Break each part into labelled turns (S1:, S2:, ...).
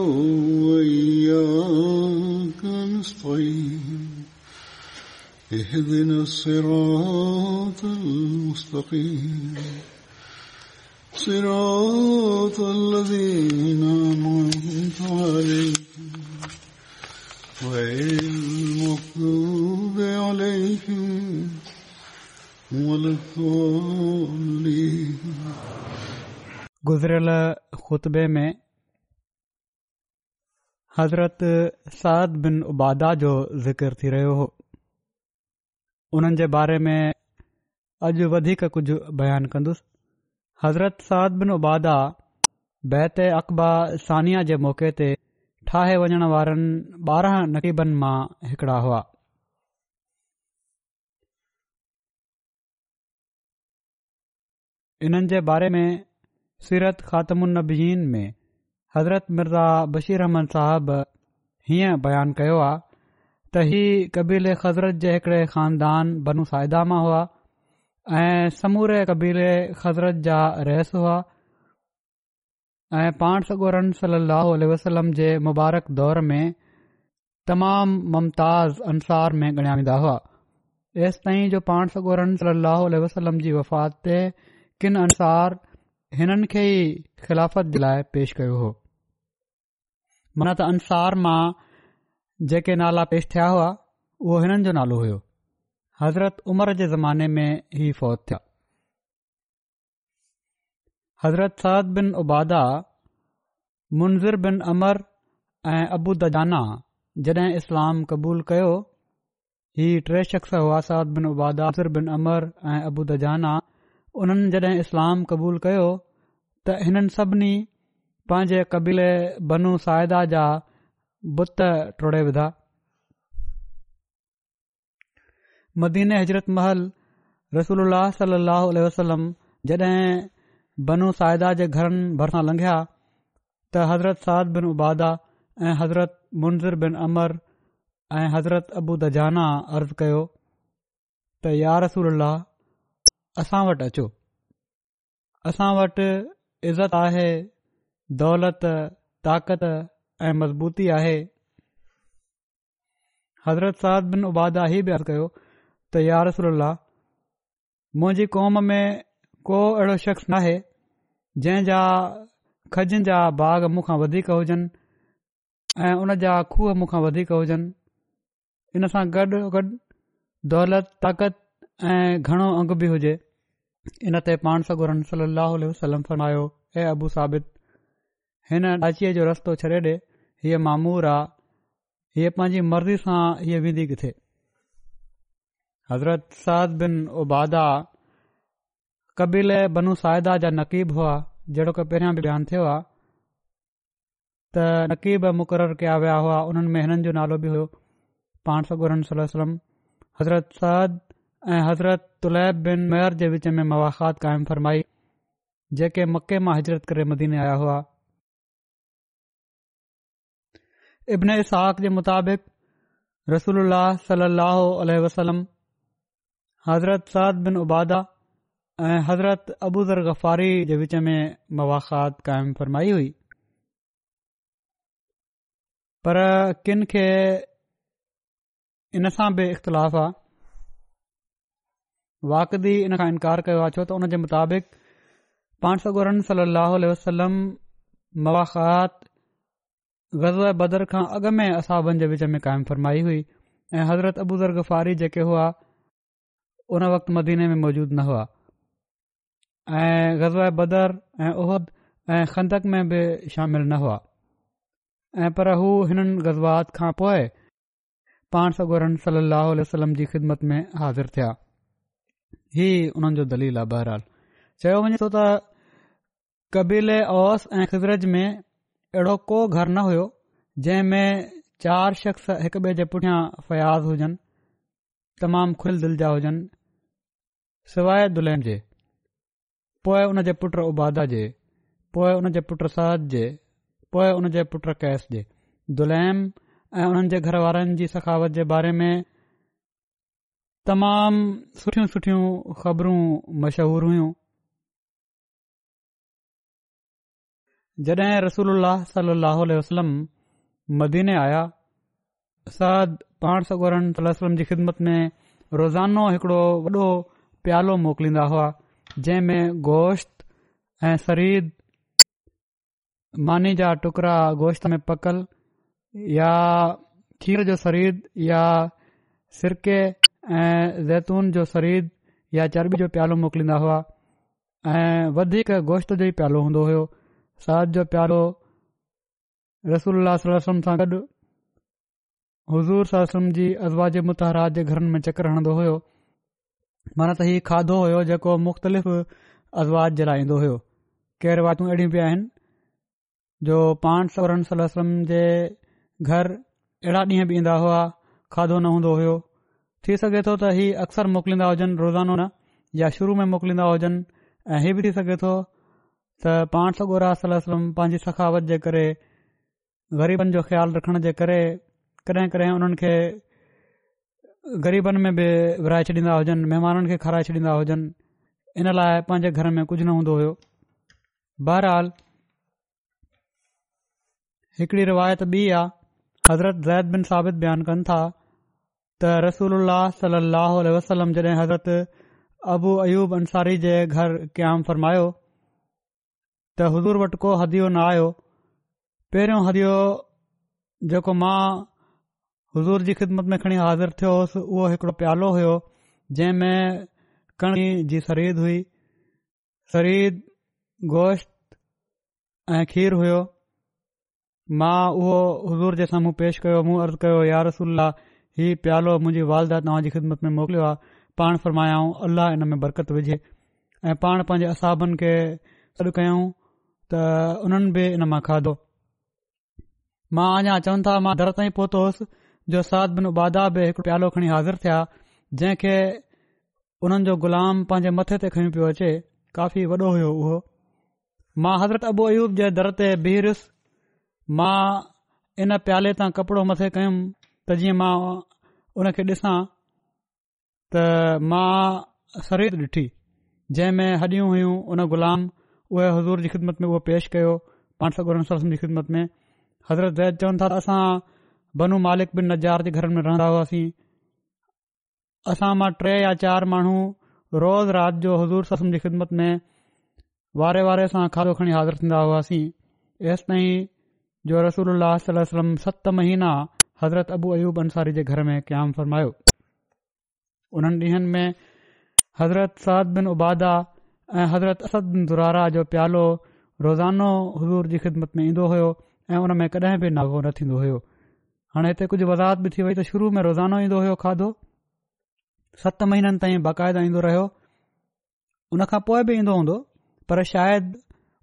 S1: وإياك نستعين اهدنا الصراط المستقيم صراط الذين أنعمت عليهم غير المغضوب عليهم ولا الضالين
S2: गुज़िरियल ख़ुतबे में हज़रत साद बिन उबादा जो ज़िक्र थी रहियो हो उन्हनि जे बारे में अॼु वधीक कुझु बयानु कंदुसि हज़रत साद बिन उबादा बैत अक़बा सानिया जे मौक़े ते ठाहे वञण वारनि ॿारहं नक़ीबनि मां हिकिड़ा हुआ हिननि जे बारे में सीरत ख़ात्मीन में हज़रत मिर्ज़ा बशीर अहमद साहब हीअं बयानु कयो आहे त ही कबीले ख़ज़रत जे हिकड़े खानदान बनुसाइदा हुआ ऐं समूरे क़बीले ख़ज़रत जा रहस हुआ ऐं पाण सॻोरन सली वसलम जे मुबारक दौर में तमामु मुमताज़ अंसार में ॻणिया वेंदा हुआ एसि ताईं जो पाण सगोरन सली लहल वसलम जी वफ़ात ते किन अंसार हिननि खे ई ख़िलाफ़त जे लाइ पेश कयो हो मना त अंसार मां जेके नाला पेश थिया हुआ उहो हिननि जो नालो हुयो हज़रत उमर जे ज़माने में ही फ़ौत थिया हज़रत साउद बिन उबादा मुंज़िर बिन अमर ऐं अबू दजाना जाना जॾहिं इस्लाम क़बूल कयो ही टे शख़्स हुआ Saud bin Ubada Munzir bin Amr ऐं अबू दजाना जाना उन्हनि जॾहिं इस्लाम क़बूल कयो त हिननि सभिनी पंहिंजे क़बीले बनू साइदा जा बुत टोड़े विधा मदीने महल रसूल सलाहु वसलम जॾहिं बनू साइदा जे घरनि भरिसां लंघिया त हज़रत साद बिन उबादा ऐं हज़रत मुंज़र बिन अमर ऐं हज़रत अबू दजाना जाना अर्ज़ कयो त यार रसूल अलाह असां वटि अचो असां वटि इज़त आहे दौलत ताक़त ऐं मज़बूती आहे हज़रत بن बिन उबादा ही बि ॻाल्हि कयो त यारसल मुंहिंजी क़ौम में को अहिड़ो शख़्स नाहे जंहिं جا खजनि जा باغ मूंखा वधीक हुजनि ऐं उन जा खूह मूंखां वधीक हुजनि इन सां गॾु गॾु दौलत ताक़त ऐं घणो अंग बि हुजे इन ते पाण सगुरनि सली वसलम फनायो ऐं अबू साबितु हिन ॾाचीअ जो रस्तो छॾे ॾे हीअ मामूर आहे हीअ पंहिंजी मर्ज़ी सां हीअ विधी किथे हज़रत साद बिन उबादा कबील बनू साहिदा जा नक़ीब हुआ जहिड़ो की पहिरियों बि रहान थियो आहे त नक़ीब मुक़रर कया विया हुआ हुननि में हिननि जो नालो बि हुयो पाण सगर सलम हज़रत सद ऐं हज़रत तुलैब बिन मेयर जे विच में मुख़ात क़ाइमु फरमाई जेके मके मां हज़रत करे मदीने आया हुआ इब्न साक जे मुताबिक़ रसूल सलह वज़रत सद बिन उबादा ऐं हज़रत अबू ज़र ग़फ़ारी जे विच में मवाखात काइम फरमाई हुई पर किनि खे इन सां बि इख़्तिलाफ़ आहे वाक़ी इन खां इनकार कयो आहे छो त हुन जे मुताबिक़ पाण सगुर सलम मुवाखात गज़ा बदर खां अॻु में असाबनि जे विच में क़ाइमु फरमाई हुई ऐं हज़रत अबूज़र गफ़ारी जेके हुआ उन वक़्त मदीने में मौजूद न हुआ ऐं ग़ज़वा बदर ऐं ओहद ऐं खंदक में बि शामिल न हुआ ऐं पर हू हिन ग़ज़वात खां पोइ पाण सगोरन सलाहु वसलम जी ख़िदमत में हाज़िर थिया ही हुननि जो दलील आहे बहरहाल चयो वञे थो त कबीले ओस ऐं ख़िज़रज में अहिड़ो को घर न हुयो जंहिं में चार शख़्स हिकु ॿिए जे पुठियां फ़याज़ हुजनि तमामु खुल दिल जा हुजनि सवाए दुल्हन जे पोइ उन जे पुटु उबादा जे पोइ उन जे पुटु सद जे पोइ उन जे पुटु कैस जे दुलैम ऐं उन्हनि जे घर वारनि जी सखावत जे बारे में तमामु सुठियूं सुठियूं ख़बरूं मशहूर हुयूं जॾहिं रसूल सली लहल वसलम मदीने आया साद पाण सगोरन सलम वसलम जी ख़िदमत में रोज़ानो हिकड़ो वॾो प्यालो मोकिलींदा हुआ जंहिंमें गोश्त ऐं शरीद मानी जा टुकड़ा गोश्त में पकल या खीर जो शरीदु या सिरके ऐं ज़ैतून जो शरीर या चर्बी जो प्यालो मोकिलींदा हुआ ऐं वधीक गोश्त जो ई प्यालो हूंदो हुयो साध जो प्यारो रसूल वसम सां गॾु हज़ूर सलाह जी अज़वाजे मुतहाद जे घरनि में चकर हणंदो हो माना त हीउ खाधो हुयो जेको मुख़्तलिफ़ अज़वाद जे लाइ ईंदो हुयो केरु बातू अहिड़ियूं बि आहिनि जो पाण सवरनि सलम जे घर अहिड़ा ॾींहं बि ईंदा हुआ खाधो न हूंदो हुयो थी सघे थो त इहे अक्सर मोकिलींदा हुजनि रोज़ानो न या शुरू में मोकिलींदा हुजनि ऐं इहो बि थी सघे थो त पाण सगोर सम पंहिंजी सखावत जे करे ग़रीबनि जो ख़्यालु रखण जे करे कॾहिं कॾहिं उन्हनि खे गरीबनि में बि विराए छॾींदा हुजनि महिमाननि खे खाराए छॾींदा हुजनि इन लाइ पंहिंजे घर में कुझु न हूंदो हुयो बहरहाल हिकड़ी रिवायत ॿी आहे हज़रत ज़ैद बिन साबित बयानु कनि था त रसूल अल्ल वसलम जॾहिं हज़रत अबू अयूब अंसारी जे घर क़याम फरमायो त हज़ूर वटि को हदियो न आयो पहिरियों हदियो जेको मां हज़ूर जी ख़िदमत में खणी हाज़िर थियोसि उहो हिकिड़ो प्यालो हुयो जंहिंमें कणी जी शरीद हुई शरीद गोश्त ऐं खीर हुयो मां उहो हज़ूर जे साम्हूं पेश कयो मूं अर्ज़ु कयो यार रसल्ला हीउ प्यालो मुंहिंजी वालदा तव्हां जी ख़िदमत में मोकिलियो आहे पाण फरमायाऊं अलाह इन में बरक़त विझे ऐं पाण पंहिंजे असाबनि खे अॾु कयूं त उन्हनि बि इन मां खाधो मां अञा चवनि था मां दर ताईं पहुतो हुअसि जो साद बिन उबादा बि हिकु प्यालो खणी हाज़िर थिया जंहिंखे हुननि जो ग़ुलाम पंहिंजे मथे ते खणी पियो अचे काफ़ी वॾो हुयो उहो मां हज़रत अबू अयूब जे दर ते बिहसि मां इन प्याले तां कपिड़ो मथे कयुमि त जीअं मां उन खे ॾिसां त मां शरीर ॾिठी जंहिंमें हॾियूं हुयूं हुन ग़ुलाम उहे हज़ूर जी ख़िदमत में उहो पेश कयो पाण सौ सौ ससम जी ख़िदमत में हज़रत जैद चवनि था त असां बनू मालिक बि नजार जे घर में रहंदा हुआसीं असां मां टे या चार माण्हू रोज़ राति जो हज़ूर ससम जी ख़िदमत में वारे वारे सां खाधो खणी हाज़िर थींदा हुआसीं एस ताईं जो रसूल अल सत महीना हज़रत अबू अयूब अंसारी जे घर में क़याम फरमायो उन्हनि ॾींहनि में हज़रत सद बिन उबादा ऐं हज़रत असद दुरारा जो प्यालो रोज़ानो हुज़ूर जी ख़िदमत में ईंदो हो ऐं हुन में कॾहिं बि नावो न थींदो हो हाणे हिते कुझु वज़ाहत बि थी वई त शुरू में रोज़ानो ईंदो हुयो खाधो सत महीननि ताईं बाक़ायदा ईंदो रहियो हुन खां पोइ बि ईंदो हूंदो पर शायदि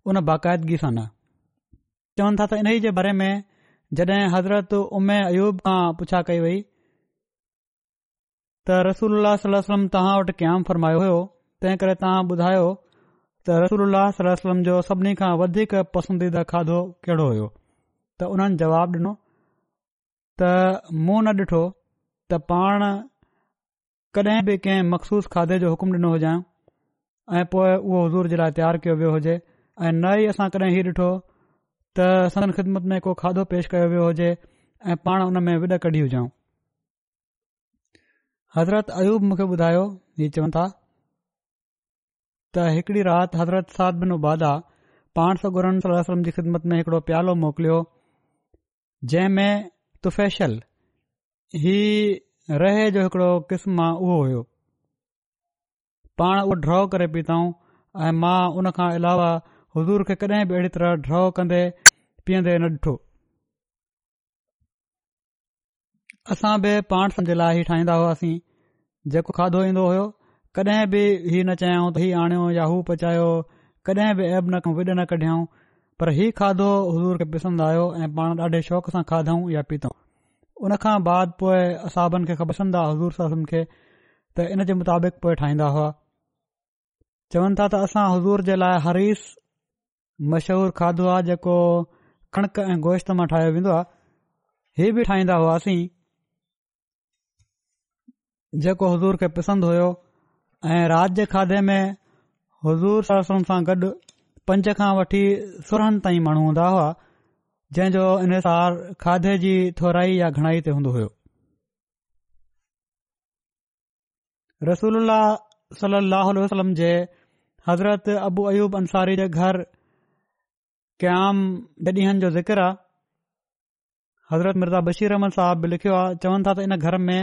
S2: उन बाक़ायदगी सां न चवनि था त इन्हीअ जे बारे में जड॒हिं हज़रत उमे अयूब खां पुछा कई वई त रसूल वलम तव्हां वटि क़याम फरमायो हो तंहिं करे तां ॿुधायो त रसोल्ला सलम जो सभिनी खां वधीक पसंदीदा खाधो कहिड़ो हुयो त उन्हनि जवाब ॾिनो त मूं न ॾिठो त पाण कॾहिं बि कंहिं मखसूस खाधे जो हुकुम ॾिनो हुजांइ ऐं पोइ उहो हज़ूर जे लाइ तयारु कयो वियो हुजे ऐं न ई असां कॾहिं हीउ ॾिठो त सदन ख़िदमत में को खाधो पेश कयो वियो हुजे ऐं पाण उन में विड कढी हुजऊं हज़रत अयूब मूंखे ॿुधायो हीउ चवनि था त हिकड़ी राति हज़रत साद बिन उबादा पाण सौ सलम जी ख़िदमत में हिकिड़ो प्यालो मोकिलियो जंहिं में तुफैशल ही रहे जो हिकिड़ो क़िस्म आहे उहो हुयो पाण उहो ड्रॉ करे पीताऊं ऐं मां उन खां अलावा हज़ूर खे कॾहिं बि अहिड़ी तरह ड्रॉ कंदे पीअंदे न ॾिठो असां बि पाणस जे लाइ ई ठाहींदा हुआसीं जेको खाधो ईंदो हुयो कॾहिं बि हीउ न चयाऊं त हीअ आणियो या हू पचायो कॾहिं बि अब न विड न कढियऊं पर हीउ खाधो हज़ूर खे पसंदि आयो ऐं पाण ॾाढे शौक़ सां खाधऊं या पीतऊं उन खां बाद पोइ असां बि ख़बर हुआ हज़ूर साहब खे त इन जे मुताबिक़ पोइ ठाहींदा हुआ चवनि था त असां हज़ूर जे लाइ हरीस मशहूर खाधो आहे जेको कणिक ऐं गोश्त मां ठाहियो वेंदो आहे हीअ बि ठाहींदा हुआसीं जेको हज़ूर खे पसंदि हुयो ऐं राति जे खाधे में हज़ूर सरस सां गॾु पंज खां वठी सोरहनि ताईं माण्हू हूंदा हुआ जंहिं जो इनसार खाधे जी थोराई या घणाई ते हूंदो हुयो रसूल सलाहु वसलम जे हज़रत अबू अयूब अंसारी जे घर क्याम ॿ ॾींहनि जो ज़िक्र आहे हज़रत मिर्ज़ा बशीर अहमद साहब बि लिखियो आहे चवनि था त इन घर में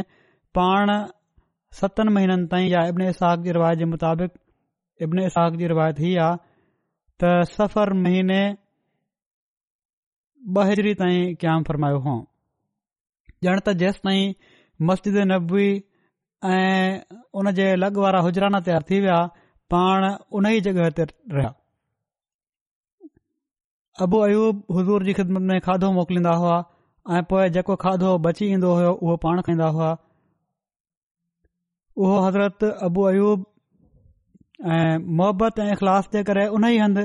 S2: पाण सतन महीननि ताईं या इब्न इसाक़ रिवायत जे मुताबिक़ इब्न इसाक़ जी रिवायत हीअ आहे त सफ़र महीने बजरी ताईं क़याम फरमायो हो ॼण त जेसि ताईं मस्जिद नब्वी ऐं उन जे लॻ वारा हुजराना तयारु थी विया पाण उन ई जॻहि ते रहिया अबू अयूब हुज़ूर जी ख़िदमत में खाधो मोकिलींदा हुआ ऐं पोए जेको खाधो बची ईंदो हो उहो पाण खाईंदा हुआ उहो हज़रत अबू अयूब ऐं मोहबत ऐं इख़लास जे करे उन ई हंधु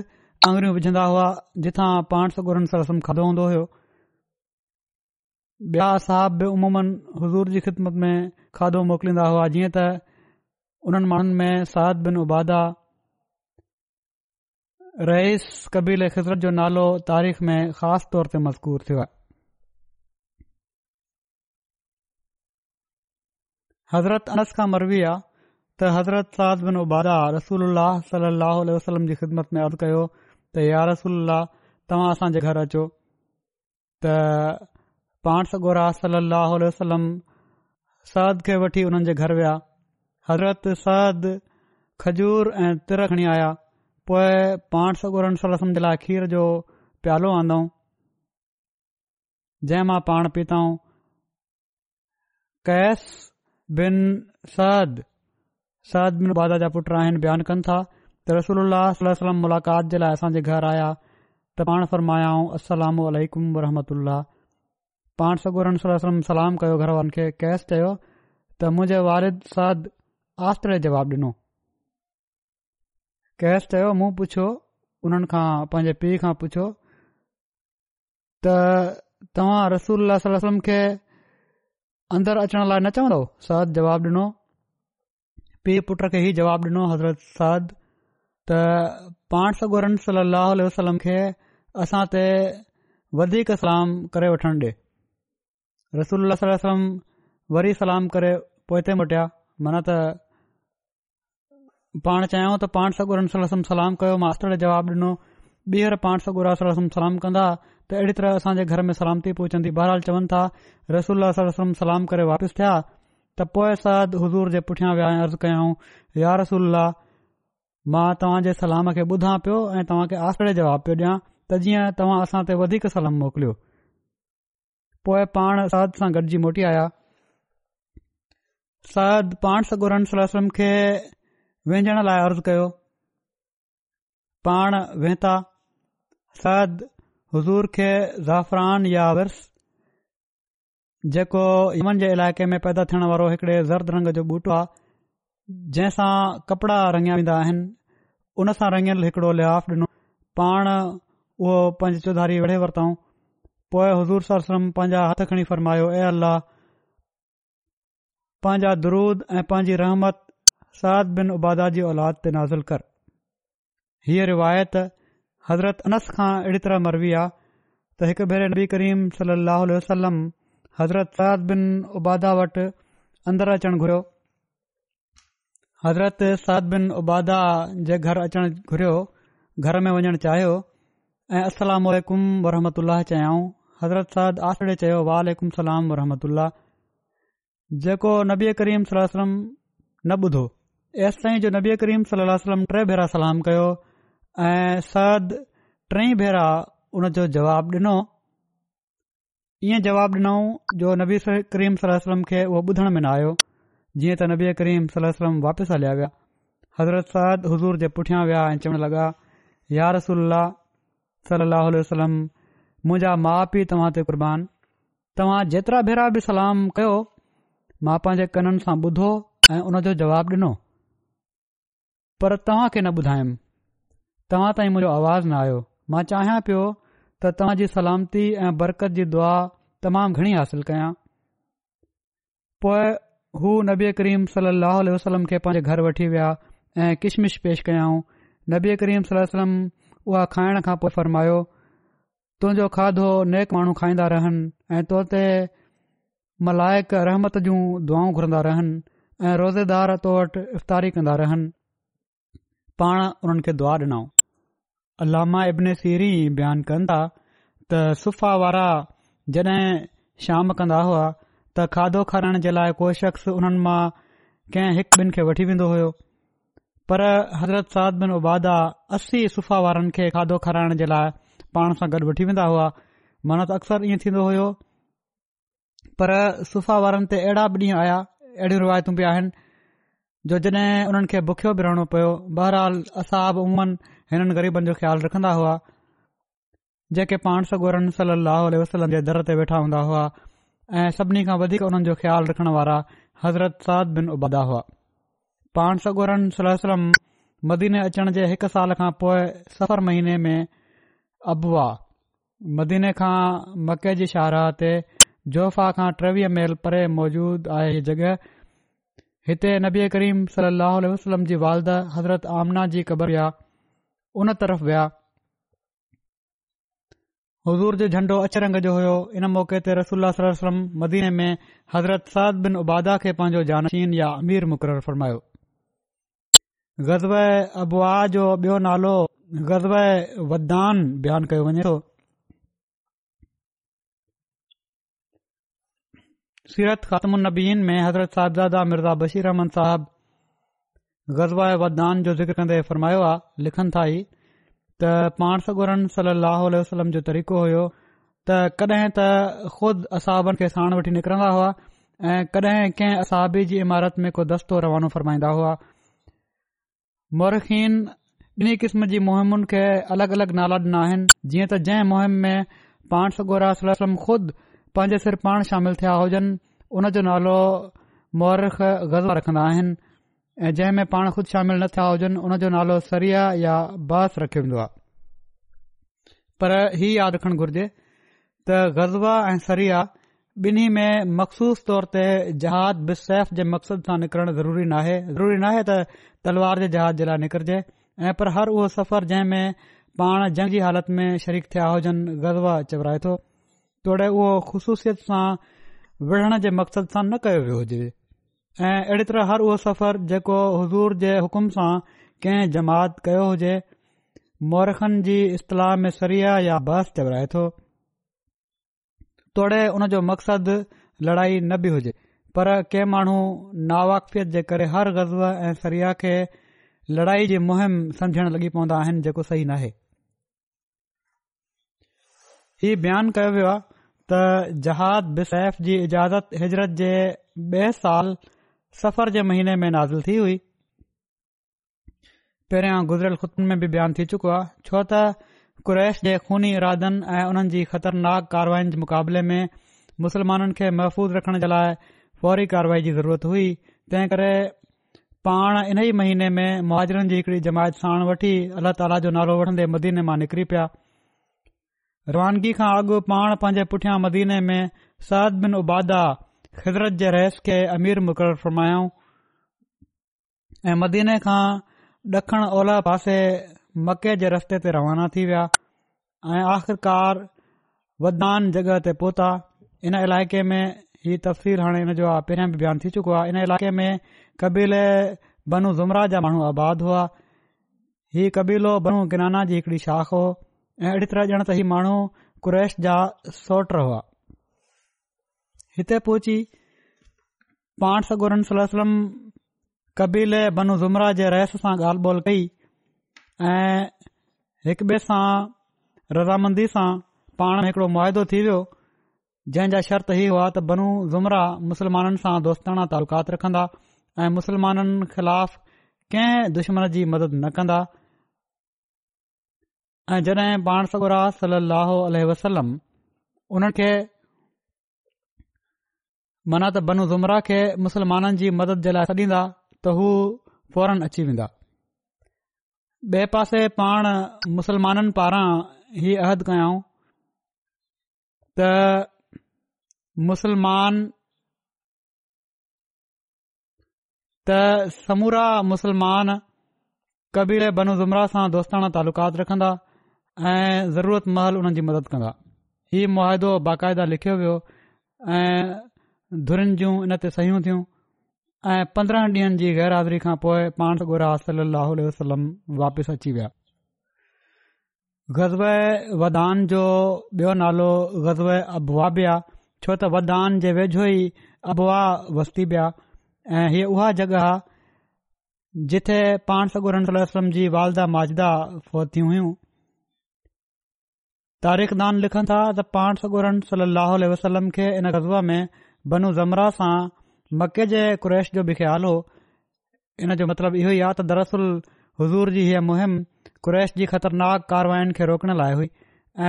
S2: आंगुरियूं विझंदा हुआ जिथां पाण सगुरनि सां रस्म खाधो हूंदो हो बया साब बि उमूमनि हज़ूर जी ख़िदमत में खाधो मोकिलींदा हुआ जीअं त उन्हनि माण्हुनि में साद बिन उबादा रईस कबील ख़िज़रत जो नालो तारीख़ में ख़ासि तौर ते मज़कूर थियो आहे हज़रत अनस खां मरबी आहे त हज़रत साध बिनो बादा रसूल सलाहु जी ख़िदमत में अद कयो त यार रसूल तव्हां असांजे घर अचो त पाण सॻोरा सललह साद खे वठी हुननि जे घर विया हज़रत सरद खजूर ऐं तिर खणी आया पोइ पाण सॻो जे लाइ खीर जो प्यालो आंदो जंहिं मां पाण पीतऊं कैस बिन साद साद बिन बादा जा पुट आहिनि बयानु कनि था त रसूल सलम मुलाक़ात जे लाइ असांजे घर आया त पाण फरमायाऊं असलम वरमत अल पाण सगुरु रमी सलाम कयो घर वारनि खे कैश चयो त मुंहिंजे वारिद साद आस्तनो कैश चयो मूं पुछियो उन्हनि खां पंहिंजे पीउ खां पुछो त तव्हां रसूलम खे अंदर अचण लाइ न चवंदो सरद जवाबु ॾिनो पीउ पुट खे ई जवाबु ॾिनो हज़रत सद त पाण सगोरन वसलम खे असां ते वधीक सलाम करे वठणु ॾे रसूल वसलम वरी सलाम करे पोइ ते मोटिया माना त पाण चाहियूं त पाण सगोरन सलम सलाम कयो मास्तर जवाबु ॾिनो ॿीहर पाण सगोरा सलम सलाम कंदा त अहिड़ी तरह असांजे घर में सलामती पहुचंदी बहरहाल चवनि था रसूल सलम सलाम करे वापसि थिया त पोए सरद हज़ूर जे पुठियां विया ऐं अर्ज़ु कयऊं या रसूल मां तव्हांजे सलाम खे ॿुधा पियो ऐं तव्हांखे आसिरे जवाब पियो ॾियां त जीअं तव्हां असां ते वधीक सलाम मोकिलियो पोएं पाण सरद सां गॾिजी मोटी आया सरद सगोरन सलम खे विञण लाइ अर्ज़ु कयो पाण वेहता सद हज़ूर खे ज़ाफ़रान या वर्स जेको यमन जे इलाइक़े में पैदा थियण वारो हिकड़े ज़र्द रंग जो बूटो आहे जंहिंसां कपड़ा रंगिया वेंदा आहिनि हुन सां रंगियल हिकड़ो लिहाफ़ ॾिनो पाण उहो पंज चौधारी विढ़े वरितऊं पोइ हज़ूर सरसम सलम पंहिंजा हथु खणी फरमायो ऐं अलाह पंहिंजा दरूद ऐं पंहिंजी रहमत साद बिन उबादा जी औलाद ते नाज़िल कर रिवायत हज़रत अनस खां अहिड़ी तरह मरबी आहे त हिकु भेरे नबी करीम सलाहु वसलम हज़रत साद बिन उबादा वटि अंदर अचणु घुरियो हज़रत साद बिन उबादा जे घर अचणु घुरियो घर में वञणु चाहियो ऐं अलसलामकुम वरमत अल चयाऊं हज़रत सद आसिरे चयो वलम सलाम वरमत जेको नबी करीम सलम न ॿुधो एसि ताईं जो नबी करीम सलम टे भेरा सलाम कयो ऐं सरद टई भेरा उन जो जवाब ॾिनो इएं जवाबु ॾिनऊं जो नबी करीम सलो सलम खे उहो ॿुधण में न आयो जीअं त नबी करीम सलम वापसि हलिया विया हज़रत सरद हज़ूर जे पुठियां विया ऐं चवणु लॻा यार रसला सलाह वसलम मुंहिंजा माउ पीउ तव्हां ते कुर्बान तव्हां जेतिरा भेरा बि सलाम कयो मां पंहिंजे कननि सां ॿुधो ऐं उन जो जवाबु ॾिनो पर तव्हां खे न ॿुधायुमि तव्हां ताईं मुंहिंजो आवाज़ न आयो मां चाहियां पियो त तव्हां जी सलामती ऐं बरकत जी दुआ तमामु घणी हासिल कया पोइ हू नबी करीम सल वसलम वलमें पंहिंजे घर वठी विया ऐं किशमिश पेश कयाऊं नबी करीम सल वलम उआ खाइण खां पोइ फरमायो तुंहिंजो खाधो नेक माण्हू खाईंदा रहन ऐ तो ते मलाइक रहमत जूं दुआऊं घुरंदा रहन ऐं रोज़ेदार तो वटि इफ़्तारी कंदा रहन पाण उन्हनि खे दुआ ॾिनऊं अलामा इब्न सीरी बयानु कनि था त सफ़ा वारा जड॒ शाम कंदा हुआ त खाधो खाराइण जे लाइ को शख़्स उन्हनि मां कंहिं हिकु ॿिनि खे वठी वेंदो हुयो पर हज़रत साद बिन उबादा असी सुफ़ा वारनि खे खाधो खाराइण जे लाइ पाण सां गॾु वठी वेंदा हुआ माना त अक्सर ईअं थींदो हो पर सुफ़ा वारनि ते अहिड़ा बि ॾींहं आया अहिड़ियूं रिवायतू बि आहिनि जो जॾहिं हुननि खे बुख्यो बि रहणो बहरहाल असां बि उमन हिननि ग़रीबन जो ख़्यालु रखंदा हुआ जेके पाण सोगोरन सल अल वसलम जे दर ते वेठा हूंदा हुआ ऐं सभिनी खां वधीक हुननि जो ख़्यालु रखण वारा हज़रत साद बिन उबदा हुआ पाण सोगोरन सलम मदीने अचण जे हिक साल खां पोइ सफ़र महीने में अबहा मदीने खां मके जी शाहरह ते जोफा खां टेवीह माइल परे मौजूद आहे ही जॻह हिते नबीए करीम सल वसलम जी वालदा हज़रत आमना जी क़बरिया झंडो अचरंग जो हज़रतादा खे पंहिंजो अबुआ जो बि नालो वद्दान बयान कयो वञे थो नबीन में हज़रत साहिबादा मिर्ज़ा बशीर अहमन साहिबु गज़वा वदान जो ज़िक्र कन्द्दन्दे फरमायो आहे लिखनि था ई त पाण सगुर वसलम जो तरीक़ो हुयो त कडहिं त खुद असहाबनि खे साण वठी निकरंदा हुआ ऐं कड॒हिं कंहिं असहाबी जी इमारत में को दस्तो रवानो फ़रमाईंदा हुआ मोरखीन ॿिन्ही क़िस्म जी मुहिमुनि खे अलगि॒ अलगि॒ नाला ॾिना आहिनि जीअं त जंहिं महिम में पाण सगोर वसलम खुद पांजे सिर पाण शामिल थिया हुजनि उन जो नालो मोरख ग़ज़वा रखन्दा आहिनि ऐं जंहिं में पाण ख़ुदि शामिल न थिया हुजनि उन जो नालो सरिया या बास रखियो वेंदो आहे पर ही यादि रखण घुर्जे त गज़वा ऐं सरिया बिन्ही में मखसूस तौर ते जहाज़ बि सैफ़ जे मक़सद सां निकरणु ज़रूरी नाहे ज़रूरी नाहे त तलवार जे जहाज जे लाइ निकरजे ऐं पर हर उहो सफ़र जंहिं में पाण जंगी हालति में शरीक थिया हुजनि गज़वा चवराए थो तोड़े उहो ख़ुशूसियत सां विढ़ण जे मक़सद सां न कयो वियो हुजे ऐं अहिड़ी तरह हर उहो सफ़र जेको हज़ूर जे हुकुम सां कंहिं जमात कयो हुजे मौरखनि जी इतलाह में सरिया या बस चवराए थो तोड़े उन जो मक़सदु लड़ाई न बि हुजे पर कंहिं माण्हू नावाकफ़ियत जे करे हर गज़ब ऐं सरिया खे लड़ाई जी मुहिम समझण लॻी पवंदा आहिनि जेको सही नाहे ही बयानु कयो वियो आहे त जहाद बसैफ़ जी इजाज़त हिजरत जे ब॒ साल सफ़र जे महीने में नाज़िल थी हुई पहिरियां गुज़िरियल ख़ुतमनि में बि बयानु थी चुको आहे छो त कुरैश जे खूनी इरादनि ऐं उन्हनि जी ख़तरनाक कारवाईनि जे मुक़ाबले में मुसलमाननि खे महफ़ूज़ रखण जे लाइ फौरी कार्रवाई जी ज़रूरत हुई तंहिं करे पाण इन ई महीने में मुहाजिरन जी हिकड़ी जमायत साण वठी अलाह ताला जो नालो वठंदे मदीने मां निकिरी पिया रवानगी खां अॻु पाण पंहिंजे पुठियां मदीने में सद बिन उबादा ख़ुदरत जे रहस खे अमीर मुक़ररु फरमायो ऐं मदीने खां ॾखणु ओलह पासे मके जे रस्ते ते रवाना थी विया ऐं आख़िरकार वदान जॻह ते पहुता इन इलाइक़े में हीउ तफ़वीर हाणे इन जो आहे पहिरियां बि बयानु थी चुको आहे इन इलाइक़े में कबीले बनू ज़ुमरा जा माण्हू आबाद हुआ हीउ कबीलो बनू गनाना जी हिकड़ी शाख हो ऐं अहिड़ी तरह ॼण त ही माण्हू कुरैश जा सोट हुआ हिते पहुची पाण सगोरन सलम कबीले बनु ज़ुमरा जे रहस सां ॻाल्हि ॿोल कई ऐं हिकु ॿिए सां रज़ामंदी सां पाण हिकड़ो मुआदो थी वियो जंहिं शर्त ही हुआ त बनु ज़ुमरा मुस्लमाननि सां दोस्ताना तालुकात रखंदा ऐं मुस्लमाननि ख़िलाफ़ कंहिं दुश्मन जी मदद न कंदा ऐं जॾहिं पाण सगोराह सली वसलम उन्हनि खे माना त बनु ज़ुमरा खे मुसलमाननि जी मदद जे लाइ छॾींदा त हू फौरन अची वेंदा ॿिए पासे पाण मुसलमाननि पारां हीअ अहद कयाऊं त मुसलमान त समूरा मुसलमान कबीर बनु ज़ुमरा सां दोस्ताना तालुक़ात रखंदा ऐं ज़रूरत महल हुननि जी मदद कंदा हीउ मुआदो बाक़ायदा लिखियो वियो ऐं धुरनि जूं इनते सयूं थियूं ऐं पंद्रहं ॾींहनि जी गहिरहादरी खां पोइ पाण सगुर सल अल्ह वसलम वापसि अची विया ग़ज़ब वदान जो बियो नालो गज़ब आबुआ बि आहे छो त वदान जे वेझो ई आबुहा वसी पिया ऐं हीअ उहा जगह जिथे पाण सगोरमल वसलम जी वालदा माजिदा फतियूं हुयूं तारीख़ दान लिखनि था त पाण सोर सल अह वसलम खे इन गज़ब में बनू ज़मरा सां मके जे क़्रैश जो बि ख़्यालु हो इन जो मतिलबु इहो ई आहे त दरसल हज़ूर जी हीअ मुहिम क़ैश जी ख़तरनाक कार्यवायुनि खे रोकण लाइ हुई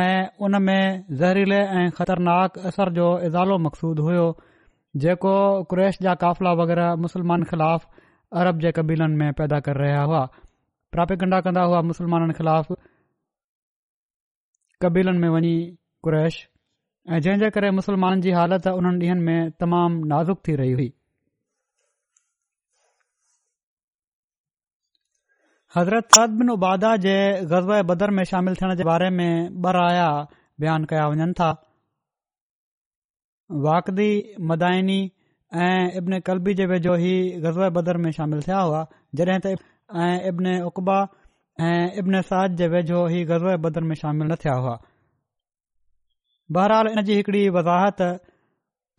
S2: ऐं उन में ज़हरीले ऐं ख़तरनाक असर जो इज़ालो मक़सूदु हुयो जेको कु्रैश जा क़ाफ़िला वग़ैरह मुसलमाननि ख़िलाफ़ अरब जे क़बीलनि में पैदा करे रहिया हुआ प्रापिकंडा ॻंढा कंदा हुआ मुसलमाननि ख़िलाफ़ कबीलनि में वञी क्रैश ऐं जंहिं जे करे मुसलमाननि जी हालति उन्हनि ॾींहनि में तमाम नाज़ुक थी रही हुई हज़रत साद बिन उबादा जे ग़ज़ब बदर में शामिल थियण जे बारे में बराया बयान कया वञनि था वाकदी मदााइनी ऐं इब्न कलबी जे वेझो ई ग़ज़ब बदर में शामिल थिया हुआ जॾहिं त इब्न उकबा ऐं इब्न साद जे वेझो ई ग़ज़ब बदर में शामिल न थिया हुआ बहरहाल इन जी हिकड़ी वज़ाहत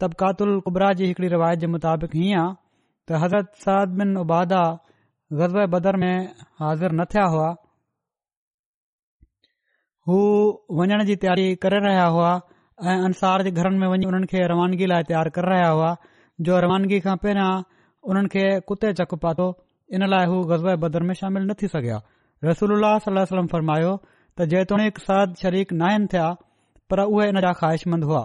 S2: तबकातुल कुबरा जी हिकड़ी रिवायत जे मुताबिक़ हीअं आहे त हज़रत साद बिन उबादा ग़ज़ब बदर में हाज़िर न थिया हुआ हू वञण जी तयारी करे रहिया हुआ ऐं अंसार जे घरनि में वञी उन्हनि खे रवानगी लाइ तयारु करे रहिया हुआ जो रवानगी खां पहिरियां उन्हनि खे कुते चख पातो इन लाइ हू ग़ज़ब बदर में शामिल न थी सघिया रसूल सलम फरमायो त जेतोणीक साद शरीक नाहिनि थिया पर उहे इन जा ख़्वाहिशमंद हुआ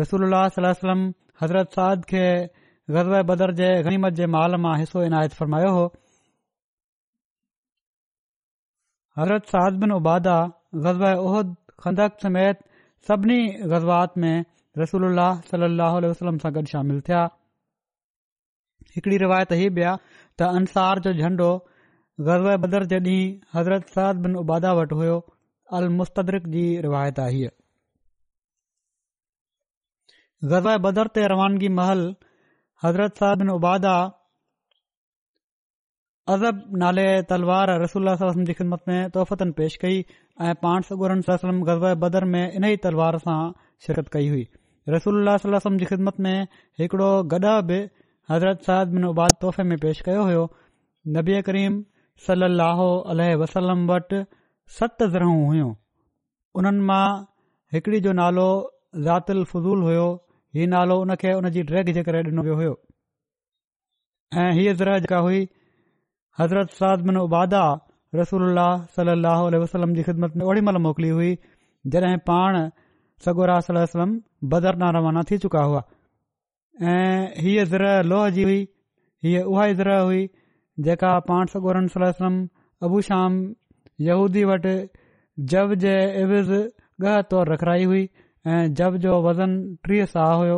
S2: रसूल सलम हज़रत सादि खे बदर जे गनीमत जे माल मां हिसो इनायत फरमायो हो हज़रत साद बिन उबादा ग़ज़ब उहद खनक समेत सभिनी ग़ज़बात में रसूल सलम सां गॾु शामिल थिया हिकड़ी रिवायत ही बि आ त अंसार जो झंडो ग़ज़ब बदर जे ॾींहुं हज़रत साद बिन उबादा वटि हुयो अलस्तरक जी रिवायत हीउ ग़ज़ाए बदर ते रवानगी महल हज़रत साहब बिन उबादा अज़ब नाले तलवार रसूल सलम जी ख़िदमत में तोहफ़तन पेश कई ऐं पाण सगुरम गज़ाए बदर में इन ई तलवार सां शिरकत कई हुई रसूल जी ख़िदमत में हिकड़ो गॾा बि हज़रत बिन उबाद तोहफ़े में पेश कयो हुयो नबी करीम सल अलोह वसलम वटि सत ज़रू हुयूं उन्हनि मां हिकड़ी जो नालो ज़ातुल फज़ूल हुयो हीअ नालो हुन खे हुन जी ट्रैग जे करे ॾिनो वियो हुयो ऐं हीअ ज़र जेका हुई हज़रत सादमिन उबादा रसूल सलाहु वसलम जी ख़िदमत में ओड़ी महिल मोकिली हुई जॾहिं पाण सगोर वसलम बदरना रवाना थी चुका हुआ ऐं हीअ ज़रा लोह जी हुई हीअ उहा ई ज़र हुई जेका पाण सॻोर वसलम अबू शाम यूदी वटि जब जे इविज़ ॻह तौरु रखराई हुई ऐं जब जो वज़न टीह साहु हुयो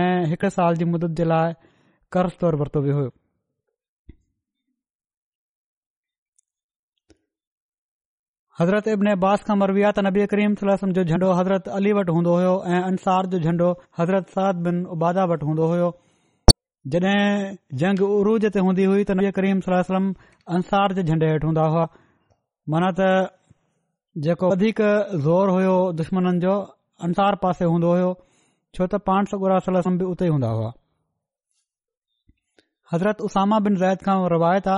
S2: ऐं हिकु साल जी मुदत जे लाइ कर्ज़ तोर वरितो बि हुयो हज़रत अबनास खां मरवी विया त नबी करीम जो झंडो हज़रत अली वटि हूंदो हुयो ऐं अंसार जो झंडो हज़रत साद बिन उबादा वटि हूंदो हुयो जॾहिं जंग उरूज ते हूंदी हुई तबी करीम सल्हमार जे झंडे हेठि हूंदा हुआ माना त जेको वधीक ज़ोर हो दुश्मन जो अंसार पासे हूंदो हो छो त पाण सगुरा बि उते ई हूंदा हुआ हज़रत उसामा बिन ज़ैद खां रवायता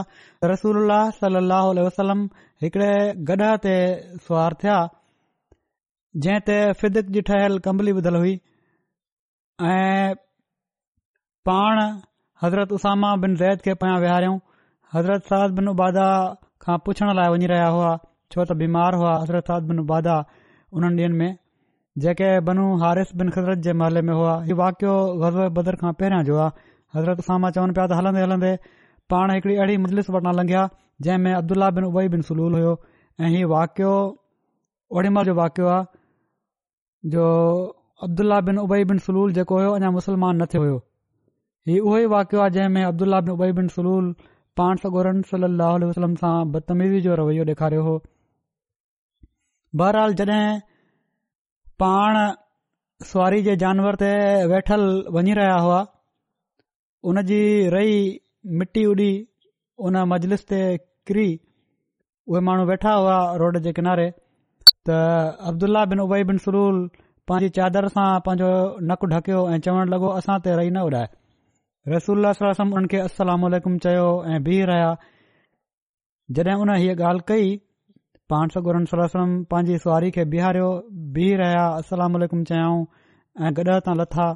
S2: रसूल सलाह वसलम हिकड़े गडा ते सुवार थिया जंहिं ते फिदिक जी ठहियल कंबली बधल हुई ऐं पाण हज़रत उसामा बिन ज़ैद खे पिया विहारियऊं हज़रत साद बिन उबादा खां पुछण लाइ वञी रहिया हुआ छो त बीमार हुआ हज़रत साद बिन उबादा उन्हनि ॾींहनि में जेके बनू हारिस बिन ख़ज़रत जे महले में हुआ हीउ वाकियो गज़ब बदर खां पहिरियां जो आहे हज़रत सामा मां चवनि पिया त हलंदे हलंदे पाण हिकड़ी अहिड़ी मुजलिस वटां लंघिया जंहिंमें अब्दुल्ला बिन उबई बिन सलूल हुयो ऐं हीउ वाकियो ओढीमल जो वाकियो आहे जो अब्दुल्लाह बिन उबई बिन सलूल जेको हुयो अञा मुस्लमान नथे होयो हीउ उहो ई वाकियो आहे जंहिंमे अब्दुल्ला बिन उबई बिन सलूल पाण सगोरन सली वसलम सां बदतमीज़ी जो रवैयो ॾेखारियो हो बहरहाल जडे॒ पाण सुवारी जे जानवर ते वेठल वञी रहिया हुआ उन जी रई मिटी उॾी उन मजलिस ते किरी उहे माण्हू वेठा हुआ रोड जे किनारे त अब्दुल्ला बिन उबई बिन सलूल पंहिंजी चादर सां पंहिंजो नकु ढकियो ऐं चवणु लॻो असां ते रही न उॾाए रसूल उन्हनि खे अलसलामकु चयो ऐं बीह रहिया जॾहिं उन हीअ ॻाल्हि कई पाण सगुरमसलम पंहिंजी सुआरी खे बिहारियो बीह रहिया असलामु चयाऊं ऐं गॾ हथां लथा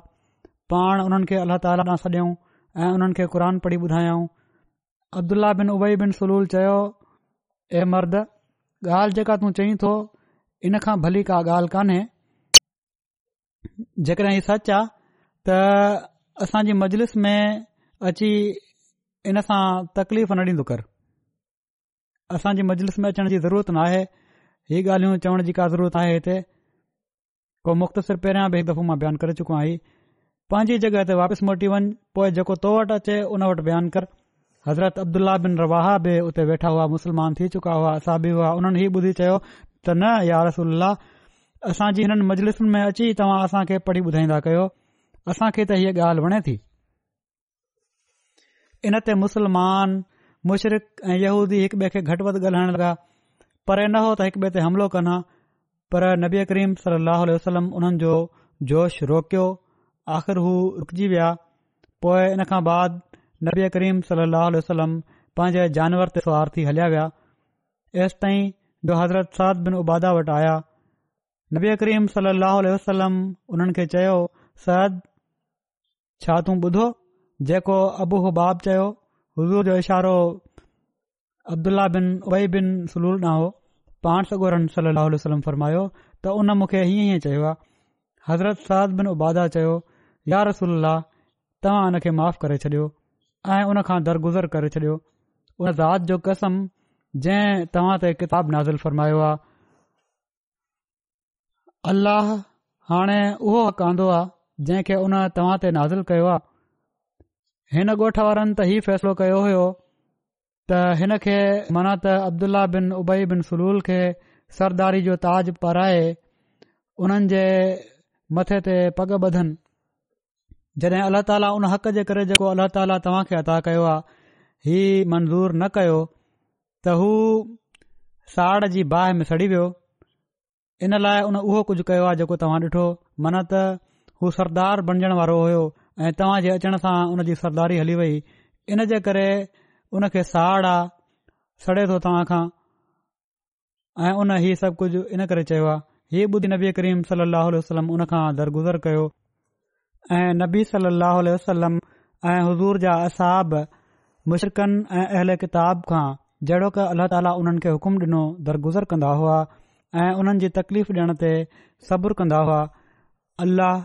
S2: पाण उन्हनि खे अल्ला ताला ॾांहुं सॾियऊं ऐं हुननि खे क़ुर पढ़ी ॿुधायाऊं अब्दुल्ल्ल्ल्ल्ला बिन उबई बिन सलूल चयो ए मर्द ॻाल्हि जेका तूं चईं थो इन खां भली का ॻाल्हि कान्हे जेकॾहिं ही सच आहे त असांजी मजलिस में अची इन सां तकलीफ़ न ॾींदो कर असांजे मजलिस में अचण जी ज़रूरत नाहे इहे ॻाल्हियूं चवण जी का ज़रूरत आहे हिते को मुख़्तसिर पहिरियां बि हिकु दफ़ो मां बयानु करे चुको आहे पंहिंजी जॻहि ते वापसि मोटी वञ पोइ जेको तो वटि अचे उन वटि बयानु कर हज़रत अब्दुल्ला बिन रवाह बि उते वेठा हुआ मुसलमान थी चुका हुआ असां बि हुआ हुननि हीउ ॿुधी चयो त न यारसल असांजी हिननि मजलिसुनि में अची तव्हां असांखे पढ़ी ॿुधाईंदा कयो असांखे त इहा ॻाल्हि वणे थी इन ते मुसलमान मुशरिक़ ऐं यहूदी हिकु ॿे खे घटि वधि ॻाल्हाइण लॻा पर न हो त हिकु ॿे ते हमिलो कना पर नबे करीम सल अहलम हुननि जो जोश रोकियो आख़िर हू रुकजी विया पोइ इन खां बाद नबी करीम सल وسلم वसलम पंहिंजे जानवर ते सवार थी हलिया विया एसि ताईं डो हाज़रत साद बिन उबादा वटि आया नबी करीम सलाह वसलम उन्हनि खे चयो सद छा तूं ॿुधो जेको अबूह बाब चयो हज़ूर जो इशारो अब्दुला बिन उबाई पाण फरमायो त उन मूंखे हीअं हीअं चयो आहे हज़रत साद बिनादा यार तव्हां हुन खे माफ़ करे छॾियो ऐं हुन खां दरगुज़र करे छॾियो उन ज़ात जो कसम जंहिं तव्हां ते किताब नाज़ुल फ़रमायो आहे अलाह हाणे उहो हक़ आहे जंहिंखे उन तव्हां ते नाज़ कयो आहे हिन ॻोठ वारनि त ही फ़ैसिलो कयो होयो त हिन खे माना त अब्दुल्ला बिन उबई बिन सलूल खे सरदारी जो ताज पाराए उन्हनि जे मथे ते पग ॿधनि जॾहिं अलाह ताला उन हक़ जे करे जेको अलाह ताला तव्हां खे अदा कयो आहे हीउ मंज़ूर न कयो त हू साड़ जी बाहि में सड़ी वियो इन लाइ उन उहो कुझु कयो आहे जेको तव्हां ॾिठो माना त हू सरदार बणजण वारो हुयो ऐं तव्हां जे अचण सां उन जी सरदारी हली वई इन जे करे उन खे साड़ आहे सड़े थो तव्हां खां ऐ उन हीउ सभु कुझु इन करे चयो आहे हीउ बुद्धी नबी करीम सली वसलम उन खां दरगुज़र कयो ऐं नबी सलाह वसलम ऐं हज़ूर जा असाब मुशरकन ऐं अहल किताब खां जेड़ो के अलाह ताली हुन खे हुकुम डिनो दरगुज़र कंदा हुआ ऐं हुननि जी तकलीफ़ डि॒यण ते सब्र कंदा हुआ अल्लाह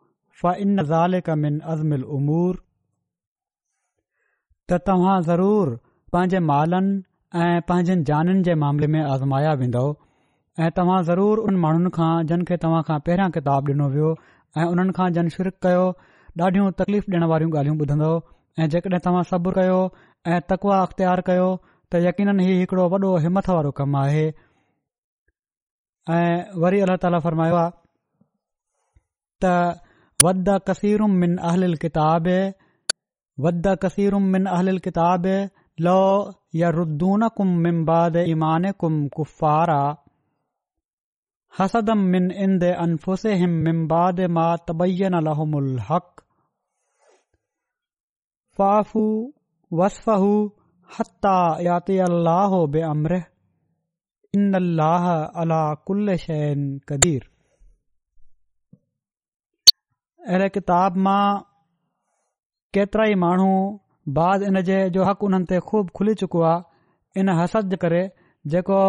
S2: त तव्हां ज़रूरु पंहिंजे मालनि ऐं पंहिंजनि जाननि जे मामले में आज़माया वेंदो ऐं तव्हां ज़रूरु उन माण्हुनि खां जिन खे तव्हां खां पहिरियां किताब ॾिनो वियो ऐं उन्हनि खां जन शिरक कयो ॾाढियूं तकलीफ़ ॾियण वारियूं ॻाल्हियूं ॿुधंदो ऐं जेकॾहिं तव्हां सब्र कयो ऐं तकवा अख़्तियार कयो त यकीन ही हिकड़ो वॾो हिमथ वारो कमु आहे ऐं वरी अलाह ताला फ़रमायो आहे ود كثير من أهل الكتاب ود كثير من أهل الكتاب لو يردونكم من بعد إيمانكم كفارا حسدا من عند أنفسهم من بعد ما تبين لهم الحق فافوا وصفه حتى يعطي الله بأمره إن الله على كل شيء قدير अहिड़े किताब मां केतिरा ई माण्हू बाद इन जे जो हक़ हुननि ते खूब खुली चुको आहे इन हसद जे करे जेको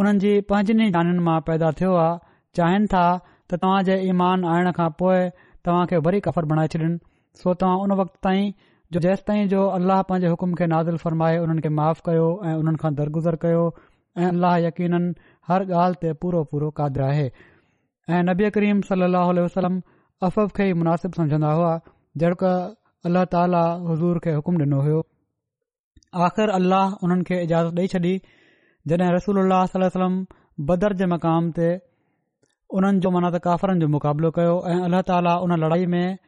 S2: उन्हनि जी पंजनि जाननि मां पैदा थियो आहे चाहिनि था त तव्हां जे ईमान आयण खां पोइ तव्हां खे वरी कफ़र बणाए छॾिन सो तव्हां उन वक़्त ताईं जेसि ताईं जो अल्लाह पंहिंजे हुकुम खे नाज़िल फरमाए हुननि खे माफ़ कयो ऐं खां दरगुज़र कयो ऐं अलाह यकीननि हर ॻाल्हि ते पूरो पूरो क़ादर आहे ऐं नबी करीम सली वसलम अफ़फ़ खे ई मुनासिब समन्न्न्न्दा हुआ जड़क अला ताली हज़ूर खे हुकुम डि॒नो हो आख़िर अल्लाह हुननि खे इजाज़त ॾेई छॾी जॾहिं रसूल सलम बदर जे मक़ाम ते उन्हनि जो माना त काफ़रन जो मुक़ाबलो कयो ऐं अल्लाह ताला उन लड़ाई में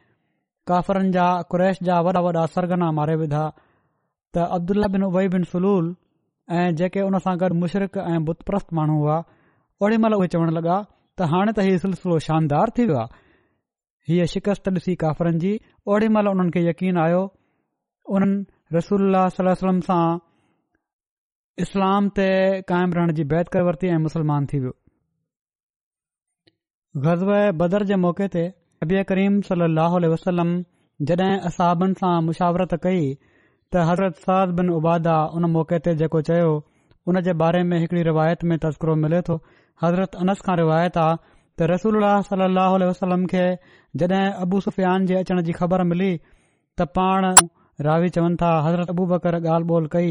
S2: काफ़रन जा कुरैश जा वॾा वॾा सरगना मारे विधा त अब्दुल्ला बिन उबई बिन सलूल ऐं जेके उन सां गॾु मुशरिक़ ऐं बुतप्रस्त माण्हू हुआ ओडी महिल उहे चवण लॻा त हाणे त हीउ सिलसिलो शानदार थी वियो आहे हीअ शिकस्त ॾिसी काफ़रनि जी ओड़ी महिल उन्हनि खे यकीन आयो उन्हनि रसूल सलम सां इस्लाम ते क़ाइमु रहण जी बैत करे वरिती ऐं मुस्लमान थी वियो ग़ज़ब बदर जे मौके ते अबी करीम सलाहु वसलम जॾहिं असाबनि सां मुशावरत कई त हज़रत साद बिन उबादा उन मौक़े ते जेको चयो उन जे बारे में हिकड़ी रिवायत में तस्करो मिले थो हज़रत अनस खां रिवायत आहे त रसूला सलाह वसलम खे जड॒हिं अबू सुफ़ियान जे अचण जी ख़बर मिली त पाण रावी चवनि था हज़रत अबू बकर ॻाल्हि ॿोल कई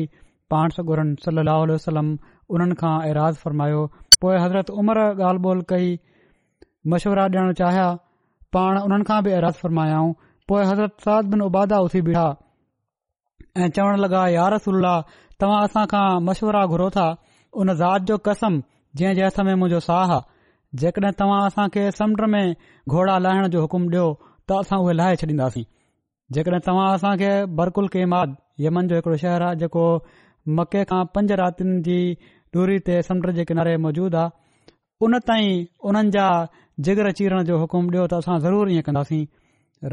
S2: पाण सॻु सल अल वसलम उन्हनि खां एराज़ फरमायो पोइ हज़रत उमर ॻाल्हि ॿोल कई मशवरा ॾियणु चाहिया पाण उन्हनि खां बि ऐराज़ फ़रमायाऊं पोइ हज़रत साद बिन उबादा उथी बीठा ऐ चवण लॻा यार रसूल तव्हां असांखा मशवरा घुरो था उन ज़ात जो कसम जंहिं जे हथ में मुंहिंजो साह आहे जेकॾहिं तव्हां असां खे समुंड में घोड़ा लाहिण जो हुकुम ॾियो त असां उहे लाहे छॾींदासीं जेकॾहिं तव्हां असां खे बरकुल यमन जो हिकिड़ो शहर आहे जेको मके खां पंज रातिनि जी दूरी ते समुंड जे किनारे मौजूदु आहे उन ताईं उन्हनि जा जिगर चीरण जो हुकुम ॾियो त असां ज़रूरु ईअं कंदासीं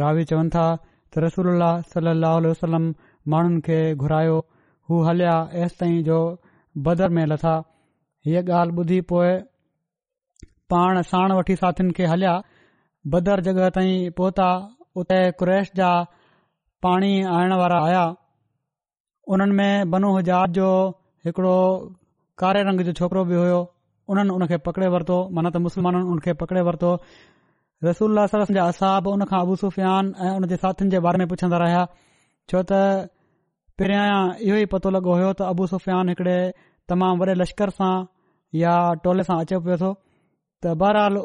S2: रावी चवनि था त रसूल सलाहु वसलम माण्हुनि खे घुरायो हू हलिया एसि ताईं जो बदर में लथा हीअ ॻाल्हि ॿुधी पोइ पाण साण वठी साथियुनि खे हलिया बदर जॻह ताईं पहुता उते कुरैश जा पाणी आणण वारा आया उन्हनि में बनो हज़ार जो हिकड़ो कारे रंग जो छोकिरो बि हुयो उन्हनि हुनखे पकड़े वरितो माना त मुस्लमाननि हुनखे पकड़े वरितो रसूल जा असाब उनखां अबू सुफ़ियान ऐं उन जे साथियुनि जे बारे में पुछंदा रहिया छो त पहिरियां इहो ई पतो लॻो हो त अबू सुफ़ियान हिकड़े तमामु वॾे लश्कर सां या टोले सां अचे पियो थो त बहरहाल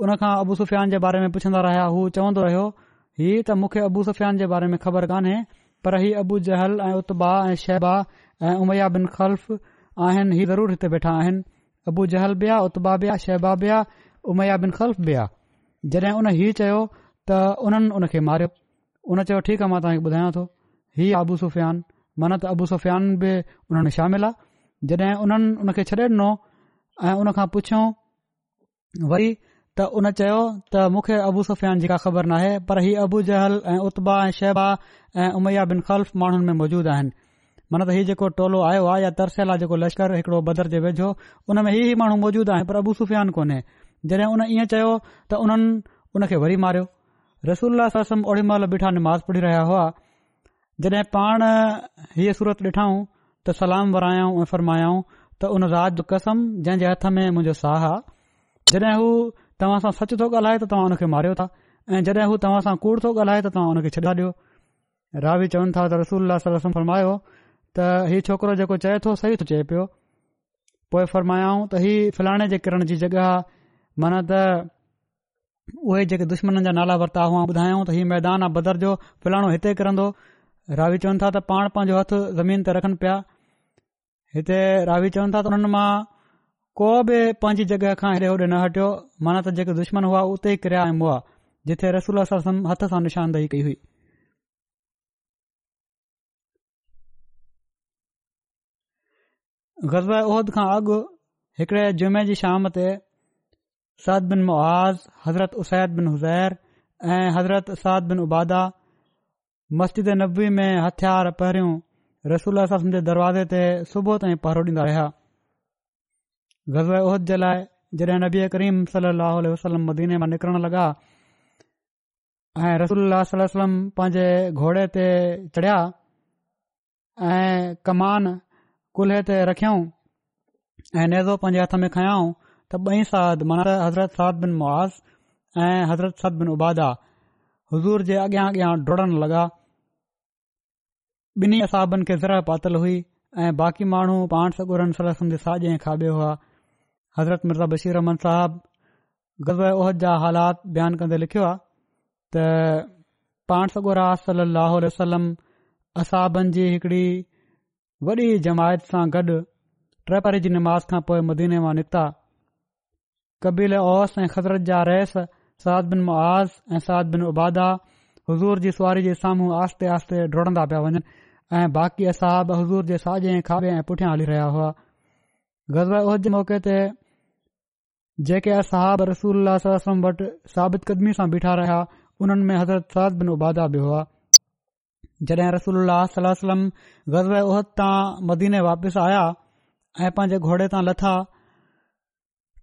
S2: हुन खां अबू सुफ़ियान जे बारे में पुछन्दा रहिया हू चवंदो रहियो हीउ त मूंखे अबू सुफ़ियान जे बारे में ख़बर कान्हे पर हीउ अबू जहल ऐं उत्बा ऐं शहबा ऐं उमया बिन ख़ल्फ़ आहिनि हीउ ज़रूर हिते वेठा आहिनि अबू जहल बि आ उता बि आ शहबा बि आ उमया बिन ख़ल्फ़ बि आहे जॾहिं उन हीउ चयो त उन्हनि उन खे मारियो उन चयो ठीकु आहे मां तव्हां खे थो ही आबू सुफ़ियान मन त अबू सुफ़ियान बि उन्हनि शामिल आहे जॾहिं उन्हनि उन खे छॾे ॾिनो ऐं वरी त उन चयो त मूंखे अबु सुफ़ियान जी का ख़बर नाहे पर ही अबू जहल ऐं उत्बा ऐं शहबा ऐ ऐं उमैया बिन ख़ल्फ़ माण्हुनि में मौजूद आहिनि मन त ही जेको टोलो आयो आहे या तरसेला जेको लश्कर हिकड़ो बदर जे वेझो उन में ही माण्हू मौजूद आया पर अबू सुफ़ियान कोन्हे जॾहिं उन इएं चयो त उन्हनि उन खे वरी मारियो रसूला ससम ओड़ी महिल बीठा निमाज़ पढ़ी रहिया हुआ जॾहिं पाण हीअ सूरत ॾिठऊं त सलाम वरायऊं ऐं फ़रमायाऊं त उन राज कसम जंहिं जे हथ में मुंहिंजो साह आहे जॾहिं हू तव्हां सां सच थो ॻाल्हाए त तव्हां हुन मारियो था ऐं जॾहिं हू तव्हां सां कूड़ थो ॻाल्हाए त तव्हां हुन खे ॾियो रावी चवनि था त रसूल रस्म फरमायो त हीउ छोकिरो जेको चए थो सही थो चए पियो पोएं फरमायाऊं त ही फलाणे जे किरण जी जॻहि माना त उहे जेके दुश्मन जा नाला वरिता हुआ ॿुधायो त ही मैदान आहे जो फलाणो हिते किरंदो रावी चवनि था त पाण पंहिंजो हथ ज़मीन ते रखनि पिया हिते रावी चवनि था त मां को बि पंहिंजी जॻहि खां हेॾे न हटियो माना त जेके दुश्मन हुआ उते ई किरिया हुआ जिथे रसूल साहिब हथ सां निशानदे कई हुई गज़ल उहिद खां अॻु हिकिड़े जुमे जी शाम ते साद बिन मुआज़ हज़रत उसैद बिन हुसैर ऐं हज़रत साद बिन उबादा मस्जिद नबी में हथियार पहिरियों रसूल साहिम दरवाज़े ते सुबुह ताईं पहरोड़ींदा रहिया गज़ल उहिद जे लाइ जड॒हिं नबी करीम सली लहल वदीने मां निकिरण लॻा ऐ रसोल्ला पंहिंजे घोड़े ते चढिया ऐं कमान कुल्हे ते रखऊं ऐं नेज़ो पंजे हथ में खयऊं त ॿई साद माना हज़रत साद बिन मुआस ऐं हज़रत साद बिन उबादा हज़ूर जे अॻियां अॻियां डुड़न लॻा ॿिन्ही असाबनि खे ज़रा पातल हुई ऐं बाक़ी माण्हू पाण सगुरम जे साॼे खाॿे हुआ हज़रत मिर्ज़ा बशीर रहमन साहिब गज़बल उहद जा हालात बयानु कंदे लिखियो आहे त पाण सगुर वसलम असहाबनि जी हिकड़ी वॾी जमायत सां गॾु ट्रेपारी जी नमाज़ खां पोइ मदीने मां निकिता कबील ओस ऐं ख़ज़रत जा रहिस साद बिन मुआज़ ऐं साद बिन उबादा हज़ूर जी सुवारी जे साम्हूं आस्ते आस्ते डुड़ंदा पिया वञनि ऐं बाक़ी असाब हज़ूर जे साजे ऐं खाॿे ऐं पुठियां हली रहिया हुआ गज़ब उहद जे मौक़े ते जेके असहाब रसूल सलहम वटि साबित क़दमी सां बीठा रहिया उन्हनि में हज़रत साद बिन उबादा बि हुआ जड॒हिं रसूल सलम गज़ल ओहद तां मदीने वापिसि आया ऐं पंहिंजे घोड़े तां लथा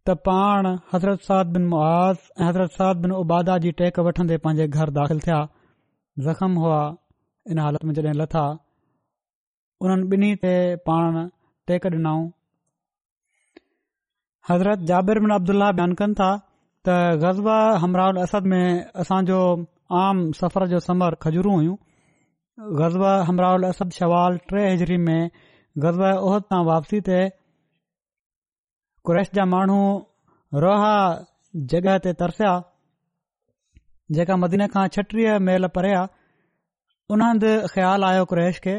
S2: त पाण हज़रत साद बिन मुआज़ ऐं हज़रत साद बिन उबादा जी टेक वठंदे पंहिंजे घर दाख़िल थिया ज़ख़्म हुआ इन हालत में जड॒हिं लथा उन्हनि ॿिन्ही ते पाण टेक ॾिनऊं हज़रत जाबिर بن عبداللہ बयानु कनि था त गज़ब हमराउल असद में असांजो आम सफ़र जो समर खजूरूं हुइयूं गज़ब हमराउल असद शवाल टे हिजरी में गज़ब ओहद तां वापसी تے قریش जा माण्हू रोहा जगह ते तरसिया जेका मदन खां छटीह महिल परिया उन हंध ख़्यालु आयो कु्रैश खे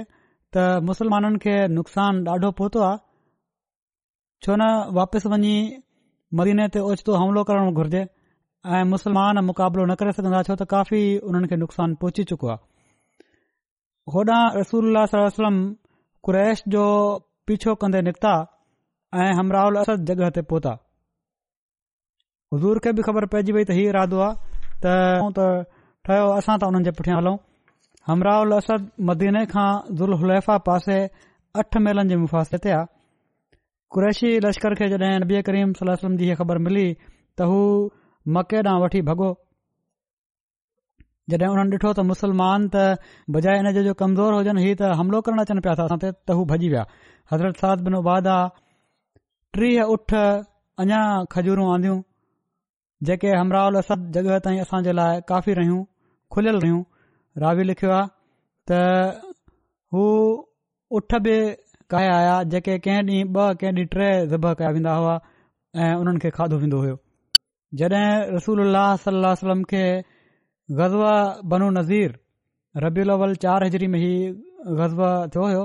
S2: त मुसलमाननि खे नुक़सान ॾाढो पहुतो आहे छो न वापसि वञी मरीने ते ओचितो हमलो करण घुर्जे ऐं मुसलमान मुक़ाबलो न करे सघन्दा छो त काफ़ी हुननि खे नुक़सान पहुची चुको आहे होॾां रसूल वसलम कुरैश जो पीछो कंदे निकिता ऐं हमराउल असद जगह ते पहुता हज़ूर खे बि ख़बर पइजी वई त हीउ इरादो आहे त ठहियो असां त हुननि जे पुठियां हलऊं हमराउल असद मदीने खां ज़ुल हलेफा पासे अठ मेलनि जे मुफ़ासिले ते आहे क़ुरैशी लश्कर खे जॾहिं नबी करीम सलम वलम जी हीअ ख़बर मिली त हू मके ॾांहुं वठी भॻो जॾहिं हुननि ॾिठो त मुसलमान त बजाए हिन जो कमज़ोर हुजनि इहे त हमिलो करण अचनि पिया त असां ते हू भॼी विया हज़रत साल बिनोबादा टीह उठ अञा खजूरूं आंदियूं जेके उल असद जग॒ ताईं असांजे लाइ काफ़ी रहियूं खुलियल रहियूं रावी लिखियो आहे त हू उठ बि कया आया जेके कंहिं ॾींहुं ॿ कंहिं ॾींहं टे ज़िब कया वेंदा हुआ ऐं हुननि खे खाधो वेंदो हुयो जॾहिं रसूल उल्हलम खे ग़ज़व बनू नज़ीर रबील अवल चार हज़री में ई गज़ब थियो हुयो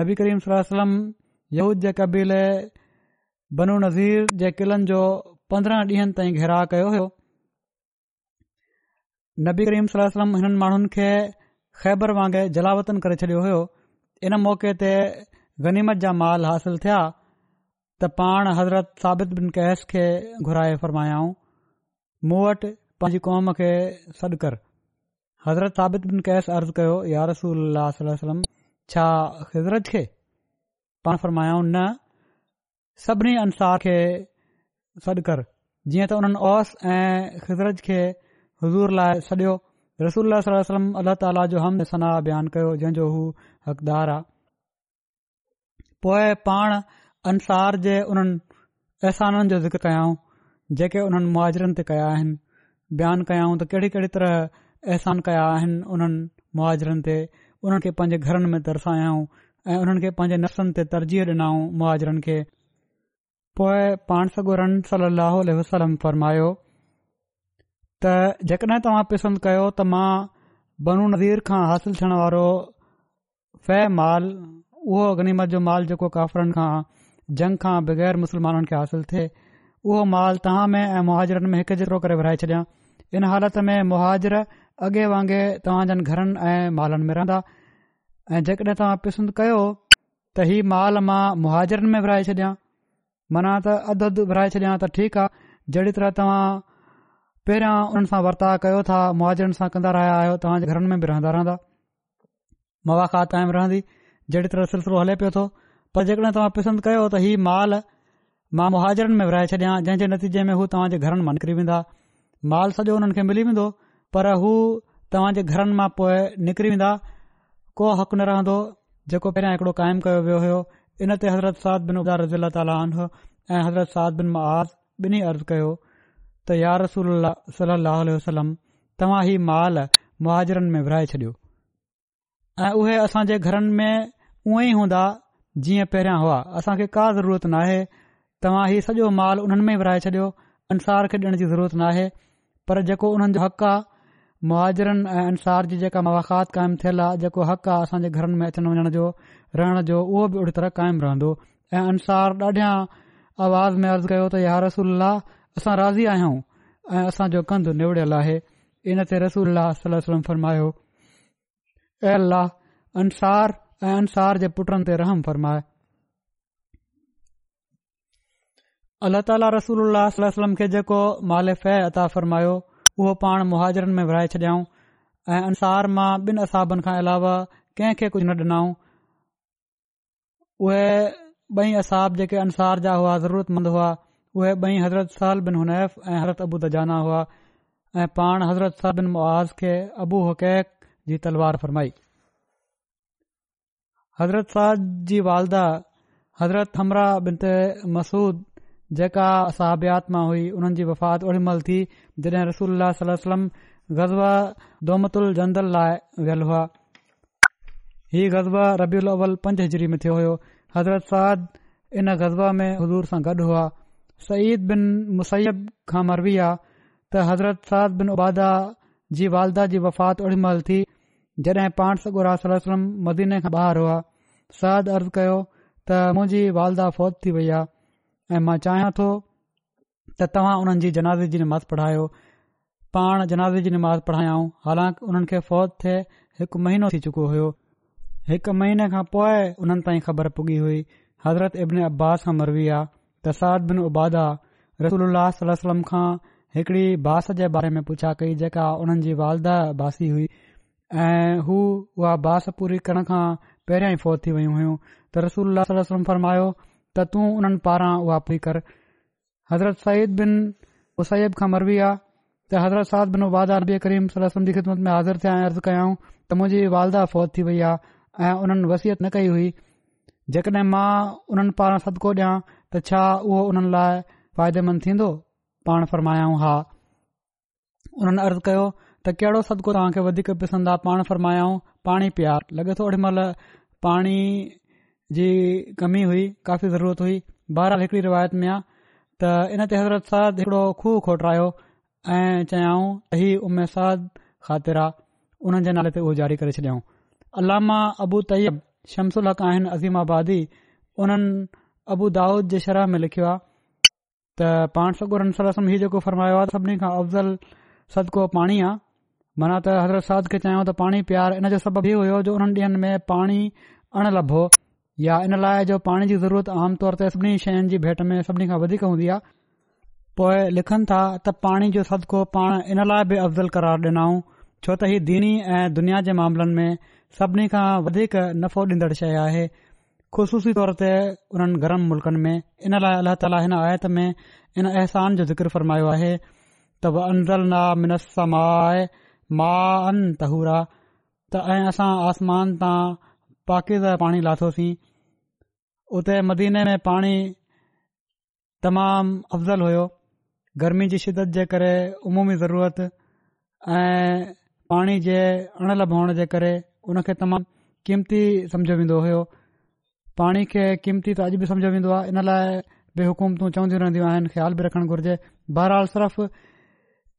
S2: नबी करीम सलम यूद जे कबीले बनू नज़ीर जे क़िलनि जो पंद्रहं ॾींहनि ताईं घेराउ कयो हुयो नबी करीम सलम हिननि माण्हुनि खे ख़ैबर वांगुरु जलावतन करे छडि॒यो हुयो इन मौक़े ते गनीमत जा माल हासिल थिया त पाण हज़रत साबित बिन कैस खे घुराए फरमायाऊं मूं वटि पंहिंजी कौम खे सॾु कर हज़रत साबित बिन कैस अर्ज़ु कयो यार रसूल सलम छा ख़ुज़रत खे पाण फरमायाऊं न सभिनी अंसा खे सॾ कर जीअं त हुननि ओस ऐं ख़ुज़रत खे हज़ूर लाइ सडि॒यो रसूल सलम अला ताला जो हम न बयानु कयो जंहिंजो हू हक़दार आहे पोइ पाण अंसार जे उन्हनि एहसाननि जो ज़िक्र कयाऊं जेके उन्हनि मुआजरनि ते कया आहिनि बयानु कयाऊं त कहिड़ी कहिड़ी तरह अहसान कया आहिनि उन्हनि मुआजरनि ते उन्हनि खे पंहिंजे घरनि में तरसायाऊं ऐं उन्हनि खे पंहिंजे नसनि ते तरजीह ॾिनाऊं मुआरनि खे पोइ पाण सगोरन सली वसलम फ़रमायो त जेकॾहिं तव्हां पसंदि कयो त मां बनू नज़ीर खां हासिल थियण वारो फै माल उहो गनीमत जो माल जेको काफ़रनि खां जंग खां बगैर मुसलमाननि खे हासिल थिए उहो माल तव्हां में ऐं मुहाजरनि में हिकु जितिरो करे विरिहाए छॾियां इन हालति में मुहाजिर अॻे वांगुरु तव्हांजनि घरनि ऐं मालन में रहंदा ऐं जेकॾहिं तव्हां पसंदि कयो त ही माल मां मुहाजिरन में विराए छॾियां मना त अधु अधु विराए छॾियां त ठीकु आहे जहिड़ी तरह तव्हां पहिरियों उन्हनि सां वर्ता कयो था मुहाजिरनि सां कंदा रहिया आहियो तव्हांजे घरनि में बि रहंदा रहंदा मवाखात रहंदी जहिड़ी तरह सिलसिलो हले पियो थो पर जेकॾहिं तव्हां पसंद कयो त हीउ माल मां मुहाजरनि में विरहाए छॾियां जंहिं जे नतीजे में हू तव्हां जे घरनि मां निकिरी वेंदा माल सॼो हुननि खे मिली वेंदो पर हू तव्हां जे घरनि मां पोएं निकिरी वेंदा को हक़ न रहंदो जेको पहिरियां हिकड़ो कायम कयो वियो हो इन ते हज़रत साद बिन उदा रज़ील तालो ऐं हज़रत साद बिन आज़ बिन्ही अर्ज़ु कयो त यार रसूल सली वसलम तव्हां ही माल मुहाजरनि में विरिहा छॾियो ऐं उहे घरनि में उअं ई हूंदा जीअं पहिरियां हुआ असां खे का ज़रूरत नाहे तव्हां हीउ सॼो माल उन्हनि में विरिहाए छॾियो अंसार खे ॾियण जी ज़रूरत नाहे पर जेको हुननि जो हक़ आहे मुहाजिरनि ऐं अंसार जी जेका मुवाख़ात कायम थियल आहे जेको हक़ आहे असांजे घरनि में अचण वञण जो रहण जो उहो बि ओड़ी तरह कायम रहंदो ऐं अंसार ॾाढा आवाज़ में अर्ज़ कयो त यार रसूल असां राज़ी आहियूं ऐं असांजो कंध निवड़ियल आहे इन ते रसूल फरमायो अंसार ऐं पुटनि ते रहम फ़रमाए अल्ला ताला रसूल अल खे जेको मालिफ़ अता फ़रमायो उहो पाण मुहाजरनि में विराए छॾियाऊं ऐं अंसार मां ॿिन असाब खां अलावा कंहिंखे कुझ न डि॒नऊं उहे बई असाब जेके अंसार जा हुआ ज़रूरतमंद हुआ उहे ॿई हज़रत साल बिन हुनैफ़ ऐं हज़रत अबू दाना हुआ ऐं पाण हज़रत साल बिन मुआ खे अबू हकैक जी तलवार फरमाई हज़रत साहद जी वालदा हज़रत हमरा बिन ते मसूद जेका सहाबियातमा हुई हुननि जी वफ़ात ओड़ी महिल थी जॾहिं रसूल सलम ग़ज़बा दौमतल जंदल लाइ वियल हुआ ही गज़बा रबी उल अवल पंज हज़री में थियो हो हज़रत साद हिन गज़बा में हज़ूर सां गॾु हुआ सईद बिन मुसइब खां मरवी आहे त हज़रत साद बिन उबादा जी वालदाह जी वफ़ात ओड़ीमहिल थी जॾहिं पांसुराह सल सलम मदीने खां ॿाहिरि हुआ साद अर्ज़ कयो त मुंहिंजी वालदा फौत थी वई आहे ऐ मां चाहियां थो त तव्हां उन्हनि जी जनाज़ जी नमाज़ पढ़ायो पाण जनाज़े जी नमाज़ पढ़ायाऊं हालांकि हुननि खे फौत थिए हिकु महीनो थी चुको हुयो हिकु महीने खां पोइ हुननि ताईं ख़बर पुॻी हुई हज़रत इब्न अब्बास खां मरवी आहे त साद बिन उबादा रसील अलसलम खां हिकड़ी बास जे बारे में पुछा कई जेका हुननि जी वालदा बासी हुई ऐं हूअ बास पूरी करण खां पहिरियां ई फौत थी वयूं हुयूं त रसूल सलम फरमायो त तूं उन्हनि पारां उहा पी कर हज़रत सईद बिन उ खां मरबी आहे त हज़रत साहिद बिन उर करीम सलम ख़िमत में हाज़िर थिया अर्ज़ कयाऊं त मुंहिंजी वालदा फौत थी वई आहे ऐं हुननि वसियत न कई हुई जेकॾहिं मां उन्हनि पारां सदको ॾिया त छा उहो उन्हनि लाइ फ़ाइदेमंद थींदो पाण फरमायाऊं हा उन्हनि अर्ज़ कयो त कहिड़ो सदको तव्हां वधीक पसंद आ पाण फरमायाऊं पाण ई लॻे थो ओॾी महिल पाणी जी कमी हुई काफ़ी ज़रूरत हुई बहरहाल हिकड़ी रिवायत में आहे त इन ते हज़रत साद हिकिड़ो खूह खोटरायो ऐं चयाऊं त ही उमे साद ख़ातिर आहे उन्हनि जे नाले ते उहो जारी करे छॾियऊं अलामा अबू तयब शमस आहिनि अज़ीम आबादी उन्हनि अबू दाऊद जे शरह में लिखियो आहे त पाण सको जेको फरमायो आहे सभिनी खां अफ़ज़ल सदको पाणी आहे माना त हज़रत साद खे चाहियां त पाणी प्यार इन जो सबब इहो होयो जो उन्हनि ॾींहनि में पाणी अण लभो या इन लाइ जो पाणी जी ज़रूरत आम तौर ते सभिनी शयुनि जी भेट में सभिनी खां वधीक हूंदी आहे पोए लिखनि था त पाणी जो सदिको पाण इन लाइ बि अफ़ज़ल करार ॾिनाऊं छो त ही दीनी ऐं दुनिया जे मामलनि में सभिनी खां वधीक नफ़ो ॾींदड़ शइ आहे ख़ुशूसी तौर ते हुननि गरम मुल्कनि में इन लाइ अलाह ताला हिन आयत में इन अहसान जो ज़िकर फ़रमायो आहे तिनसमाए मां अन तूरा त ऐं असां आसमान तां पाके त पाणी लाथोसीं उते मदीने में पाणी तमामु अफ़ज़ल हुयो गर्मी जी शिदत जे करे उमूमी ज़रूरत ऐं पाणी जे अणल भोअण जे करे उन खे तमामु क़ीमती सम्झो वेंदो हुयो पाणी खे क़ीमती त अॼु बि सम्झो वेंदो आहे इन लाइ बि हुकूमतू चवंदी रहंदियूं आहिनि ख़्यालु बि रखणु घुरिजे बहरहाल सिर्फ़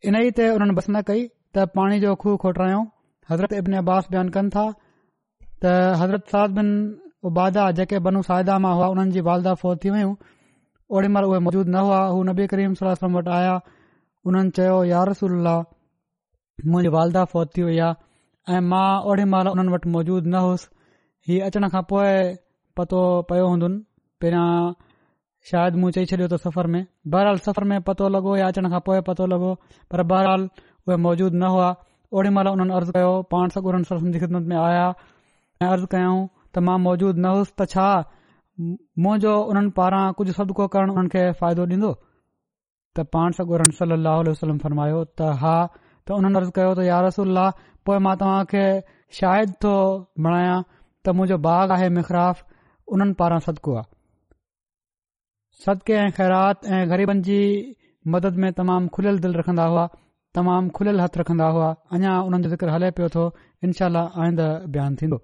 S2: इन ई ते हुननि बस न कई त पाणी जो खूह खोटरायूं हज़रत इब्न अब्बास बयानु कनि था त हज़रत साल उबादा जेके बनू साहिदा मां हुआ हुननि जी वालदा फौत थी वयूं ओॾीमहिल उहे मौजूद न हुआ हू नबी करीम सोल्ला वटि आया उन्हनि चयो यार रसूल मुंहिंजी वालदा फौत थी वई आ ऐं मां ओॾी महिल उन्हनि वटि मौजूद न हुअसि हीअ अचण खां पोइ पतो पियो हूंदन पहिरियों शायदि मूं चई छॾियो त सफ़र में बहरहाल सफ़र में पतो लॻो या अचण खां पोइ पतो लॻो पर बहराल उहे मौजूद न हुआ ओड़ी महिल उन्हनि अर्ज़ु कयो पाण सगुरम जी ख़िदमत में आया ऐं अर्ज़ु कयऊं त मां मौजूद न हुअसि त छा मुंजो उन्हनि पारां कुझु सदको करण हुन खे फ़ाइदो ॾींदो त पाण सगुरम सहल वलम फरमायो त हा त उन्हनि अर्ज़ कयो त यारसल पोएं मां तव्हां खे शायदि थो बणायां त मुंहिंजो बाग आहे मिख़राफ़ उन्हनि पारां सदको आ सदके ऐ ख़ैरात ऐं गरीबनि जी मदद में तमामु खुलियल दिल रखन्दा हुआ तमामु खुलियल हथ रखंदा हुआ अञा उन्हनि जो ज़िक्र हले पियो थो इनशाह आईंदु बयान थीन्दो